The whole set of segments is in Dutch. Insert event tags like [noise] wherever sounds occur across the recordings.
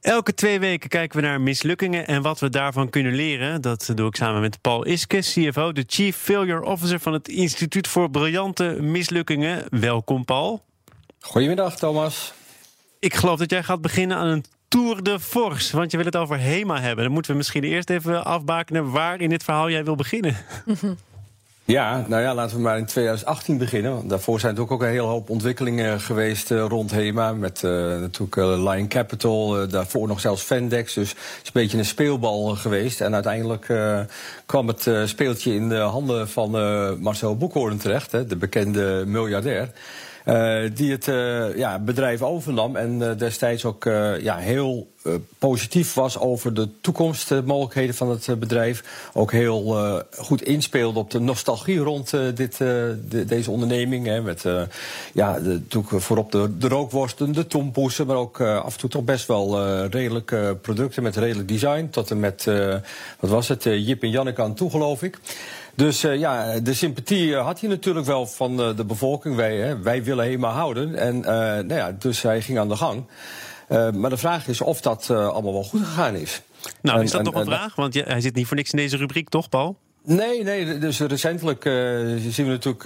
Elke twee weken kijken we naar mislukkingen en wat we daarvan kunnen leren. Dat doe ik samen met Paul Iske, CFO, de Chief Failure Officer van het Instituut voor Briljante Mislukkingen. Welkom, Paul. Goedemiddag, Thomas. Ik geloof dat jij gaat beginnen aan een Tour de Force, want je wil het over HEMA hebben. Dan moeten we misschien eerst even afbakenen waar in dit verhaal jij wil beginnen. [laughs] Ja, nou ja, laten we maar in 2018 beginnen. Daarvoor zijn natuurlijk ook een hele hoop ontwikkelingen geweest uh, rond HEMA. Met uh, natuurlijk uh, Lion Capital, daarvoor nog zelfs Fendex. Dus het is een beetje een speelbal geweest. En uiteindelijk kwam het speeltje in de handen van Marcel Boekhoorn terecht, hè, de bekende miljardair. Uh, die het uh, ja, bedrijf overnam en uh, destijds ook ja, heel positief was over de toekomstmogelijkheden van het bedrijf. Ook heel goed inspeelde op de nostalgie rond dit, de, deze onderneming. Hè, met ja, de, voorop de, de rookworsten, de tompoesen, maar ook af en toe toch best wel redelijke producten met redelijk design. Tot en met, wat was het, Jip en Janneke aan toe, geloof ik. Dus uh, ja, de sympathie uh, had hij natuurlijk wel van uh, de bevolking. Wij, hè, wij willen helemaal houden. En nou ja, dus hij ging aan de gang. maar de vraag is of dat allemaal wel goed gegaan is. Nou, is dat nog een vraag? Want hij zit niet voor niks in deze rubriek, toch, Paul? Nee, nee, dus recentelijk zien we natuurlijk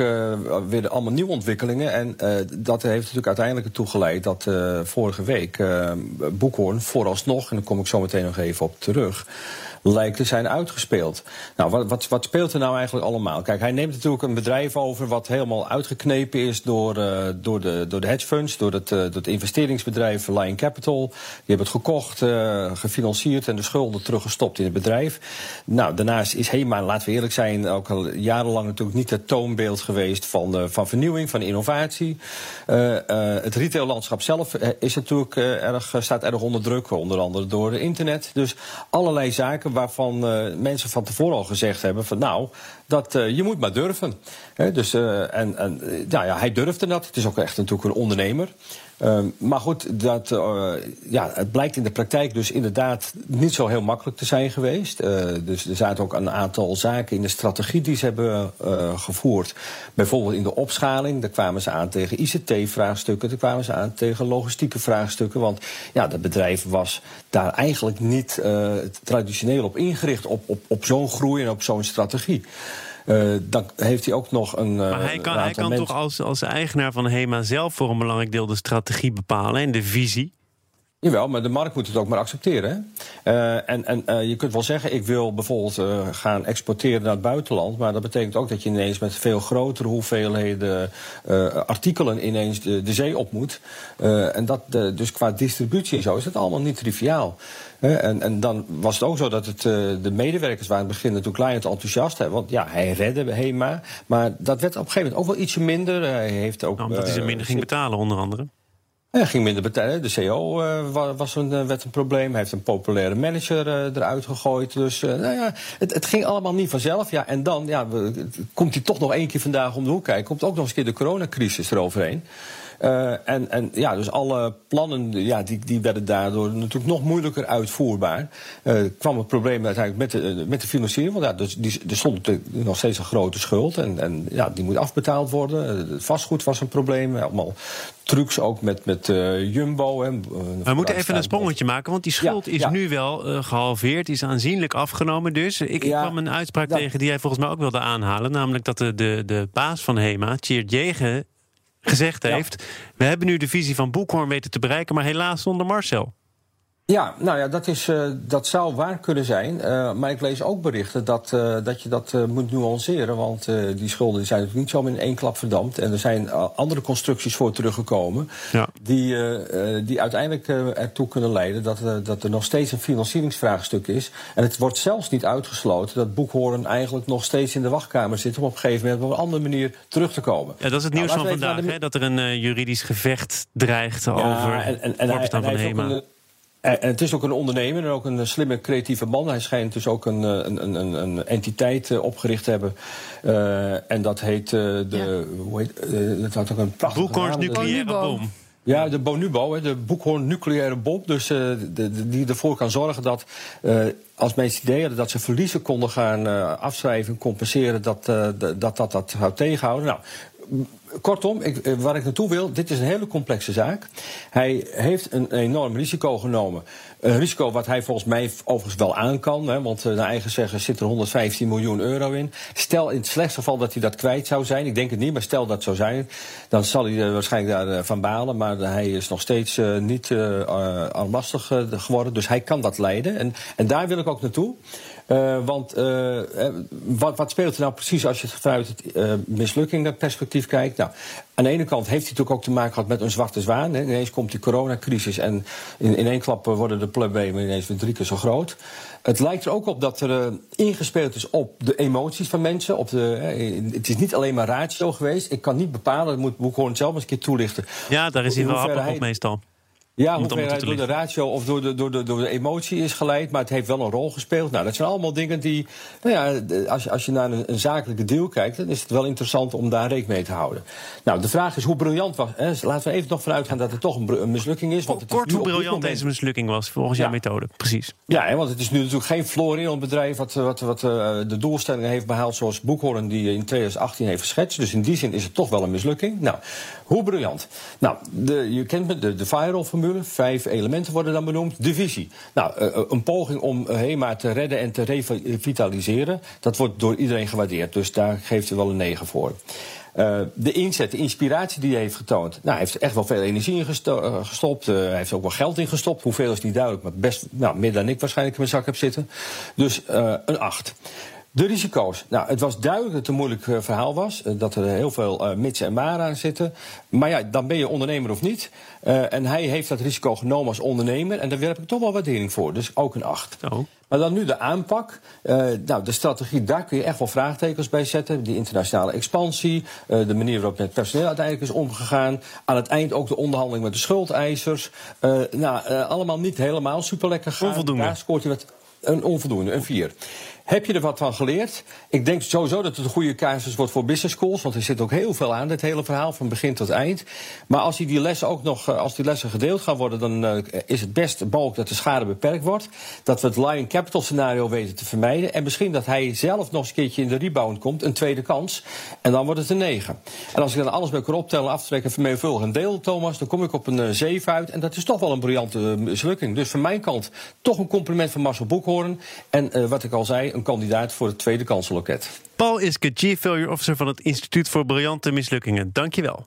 weer allemaal nieuwe ontwikkelingen. En dat heeft natuurlijk uiteindelijk ertoe geleid dat vorige week Boekhoorn vooralsnog, en daar kom ik zo meteen nog even op terug lijkt te zijn uitgespeeld. Nou, wat, wat, wat, speelt er nou eigenlijk allemaal? Kijk, hij neemt natuurlijk een bedrijf over wat helemaal uitgeknepen is door, uh, door, de, door de hedge funds, door het, uh, door het investeringsbedrijf Lion Capital. Die hebben het gekocht, uh, gefinancierd en de schulden teruggestopt in het bedrijf. Nou, daarnaast is HEMA, laten we eerlijk zijn, ook al jarenlang natuurlijk niet het toonbeeld geweest van, van vernieuwing, van innovatie. het retaillandschap zelf is natuurlijk erg, staat erg onder druk, onder andere door internet. Dus allerlei zaken waarvan uh, mensen van tevoren al gezegd hebben: van nou, dat, uh, je moet maar durven. Dus, uh, en, en ja, ja, hij durfde dat. Het is ook echt natuurlijk een ondernemer. Uh, maar goed, dat, uh, ja, het blijkt in de praktijk dus inderdaad niet zo heel makkelijk te zijn geweest. Uh, dus er zaten ook een aantal zaken in de strategie die ze hebben gevoerd. Bijvoorbeeld in de opschaling, daar kwamen ze aan tegen ICT-vraagstukken, daar kwamen ze aan tegen logistieke vraagstukken. Want ja, het bedrijf was daar eigenlijk niet traditioneel op ingericht, op, op, op zo'n groei en op zo'n strategie. Uh, dan heeft hij ook nog een. Maar hij kan, hij kan toch als, als eigenaar van HEMA zelf voor een belangrijk deel de strategie bepalen en de visie? Jawel, maar de markt moet het ook maar accepteren. Uh, en en uh, je kunt wel zeggen, ik wil bijvoorbeeld uh, gaan exporteren naar het buitenland. Maar dat betekent ook dat je ineens met veel grotere hoeveelheden artikelen ineens de, de, zee op moet. en dat, dus qua distributie en zo is het allemaal niet triviaal. En, en, dan was het ook zo dat het, de medewerkers waren in het begin natuurlijk client enthousiast. Hè, want ja, hij redde HEMA. Maar dat werd op een gegeven moment ook wel ietsje minder. Hij heeft ook, nou, omdat hij ze minder ging betalen, onder andere. Hij ging minder betalen. De CEO uh, was een, uh, werd een probleem. Hij heeft een populaire manager uh, eruit gegooid. Dus nou ja, het, het, ging allemaal niet vanzelf. Ja, en dan ja, komt hij toch nog één keer vandaag om de hoek kijken. Komt ook nog eens een keer de coronacrisis eroverheen. Uh, en, en ja, dus alle plannen ja, die, die werden daardoor natuurlijk nog moeilijker uitvoerbaar. Uh, kwam het probleem uiteindelijk met de, met de financiering. Want ja, dus die, er stond nog steeds een grote schuld. En, en ja, die moet afbetaald worden. Het vastgoed was een probleem. Allemaal trucs ook met, met uh, Jumbo. En, We moeten even een sprongetje maken, want die schuld ja, is ja. nu wel uh, gehalveerd, is aanzienlijk afgenomen. Dus ik, ja, ik kwam een uitspraak tegen die jij volgens mij ook wilde aanhalen. Namelijk dat de, de, de baas van HEMA, Tjeerd Jegen, gezegd heeft... we hebben nu de visie van Boekhoorn weten te bereiken... maar helaas zonder Marcel. Ja, nou ja, dat, is, uh, dat zou waar kunnen zijn. Uh, maar ik lees ook berichten dat, uh, dat je dat moet nuanceren. Want die schulden zijn natuurlijk niet zo in één klap verdampt. En er zijn andere constructies voor teruggekomen. Ja. Die, die uiteindelijk ertoe kunnen leiden dat, dat er nog steeds een financieringsvraagstuk is. En het wordt zelfs niet uitgesloten dat Boekhoorn eigenlijk nog steeds in de wachtkamer zit. om op een gegeven moment op een andere manier terug te komen. Ja, dat is het nieuws nou, van vandaag, de... hè, dat er een juridisch gevecht dreigt ja, over en, en, en hij, van Hema En, het is ook een ondernemer en ook een slimme, creatieve man. Hij schijnt dus ook een, een, een, een entiteit opgericht te hebben. en dat heet de. Hoe heet, dat had ook een prachtige Boekhorns nucleaire bom. Ja, de Bonubo, de Boekhoorn nucleaire bom. Dus uh, de, die ervoor kan zorgen dat uh, als mensen ideeën hadden dat ze verliezen konden gaan uh, afschrijven, compenseren, dat, dat, dat dat zou tegenhouden. Nou, kortom, ik, waar ik naartoe wil, dit is een hele complexe zaak. Hij heeft een enorm risico genomen. Een risico wat hij volgens mij overigens wel aan kan. Hè, want naar eigen zeggen zit er 115 miljoen euro in. Stel in het slechtste geval dat hij dat kwijt zou zijn. Ik denk het niet, maar stel dat zou zijn. Dan zal hij waarschijnlijk daarvan van balen. Maar hij is nog steeds niet uh, geworden. Dus hij kan dat leiden. En, en daar wil ik ook naartoe. Uh, want uh, wat, wat, speelt er nou precies als je het vanuit het uh, mislukkingenperspectief kijkt? Nou, aan de ene kant heeft hij natuurlijk ook te maken gehad met een zwarte zwaan. Hè. Ineens komt die coronacrisis en in, in één klap worden de problemen ineens weer drie keer zo groot. Het lijkt er ook op dat er ingespeeld is op de emoties van mensen. Op de, het is niet alleen maar ratio geweest. Ik kan niet bepalen, dat moet ik gewoon zelf eens een keer toelichten. Ja, daar is hij wel appig op meestal. Ja, hoeveel hij door de ratio of door de, door, de, door de emotie is geleid, maar het heeft wel een rol gespeeld. Nou, dat zijn allemaal dingen die, nou ja, als je, als je naar een, een zakelijke deal kijkt, dan is het wel interessant om daar rekening mee te houden. Nou, de vraag is hoe briljant was. Hè? Laten we even nog vanuit gaan dat het toch een, mislukking is. Want het Kort hoe briljant deze mislukking was, volgens jouw methode. Precies. Ja, hè, want het is nu natuurlijk geen florerend bedrijf wat, wat, wat uh, de doelstellingen heeft behaald zoals Boekhoorn die in 2018 heeft geschetst. Dus in die zin is het toch wel een mislukking. Nou, hoe briljant? Nou, de, je kent me, de, de Vijf elementen worden dan benoemd. De visie. Nou, uh, een poging om HEMA te redden en te revitaliseren. Dat wordt door iedereen gewaardeerd. Dus daar geeft hij wel een negen voor. De inzet, de inspiratie die hij heeft getoond. Nou, hij heeft echt wel veel energie in gestopt. Hij heeft ook wel geld in gestopt. Hoeveel is niet duidelijk, maar best nou, meer dan ik waarschijnlijk in mijn zak heb zitten. Dus een 8. De risico's. Nou, het was duidelijk dat het een moeilijk uh, verhaal was. Uh, dat er heel veel uh, mitsen en maren aan zitten. Maar ja, dan ben je ondernemer of niet. en hij heeft dat risico genomen als ondernemer. En daar werp ik toch wel waardering voor. Dus ook een 8. Oh. Maar dan nu de aanpak. nou, de strategie, daar kun je echt wel vraagtekens bij zetten. Die internationale expansie. de manier waarop met personeel uiteindelijk is omgegaan. Aan het eind ook de onderhandeling met de schuldeisers. nou, allemaal niet helemaal super lekker gaan. Onvoldoende. Daar scoort hij wat een onvoldoende, een 4. Heb je er wat van geleerd? Ik denk sowieso dat het een goede casus wordt voor business schools. Want er zit ook heel veel aan, dit hele verhaal, van begin tot eind. Maar als die, lessen ook nog, eh, als die lessen gedeeld gaan worden, dan uh, is het best mogelijk dat de schade beperkt wordt. Dat we het Lion Capital scenario weten te vermijden. En misschien dat hij zelf nog eens een keertje in de rebound komt, een tweede kans. En dan wordt het een 9. En als ik dan alles bij elkaar optellen, aftrekken, vermenigvuldigen en deel, Thomas, dan kom ik op een uh, 7 uit. En dat is toch wel een briljante mislukking. Dus van mijn kant toch een compliment van Marcel Boekhoorn. En wat ik al zei, een kandidaat voor het tweede kansenloket. Paul Iske, Chief Failure Officer van het Instituut voor Briljante Mislukkingen. Dankjewel.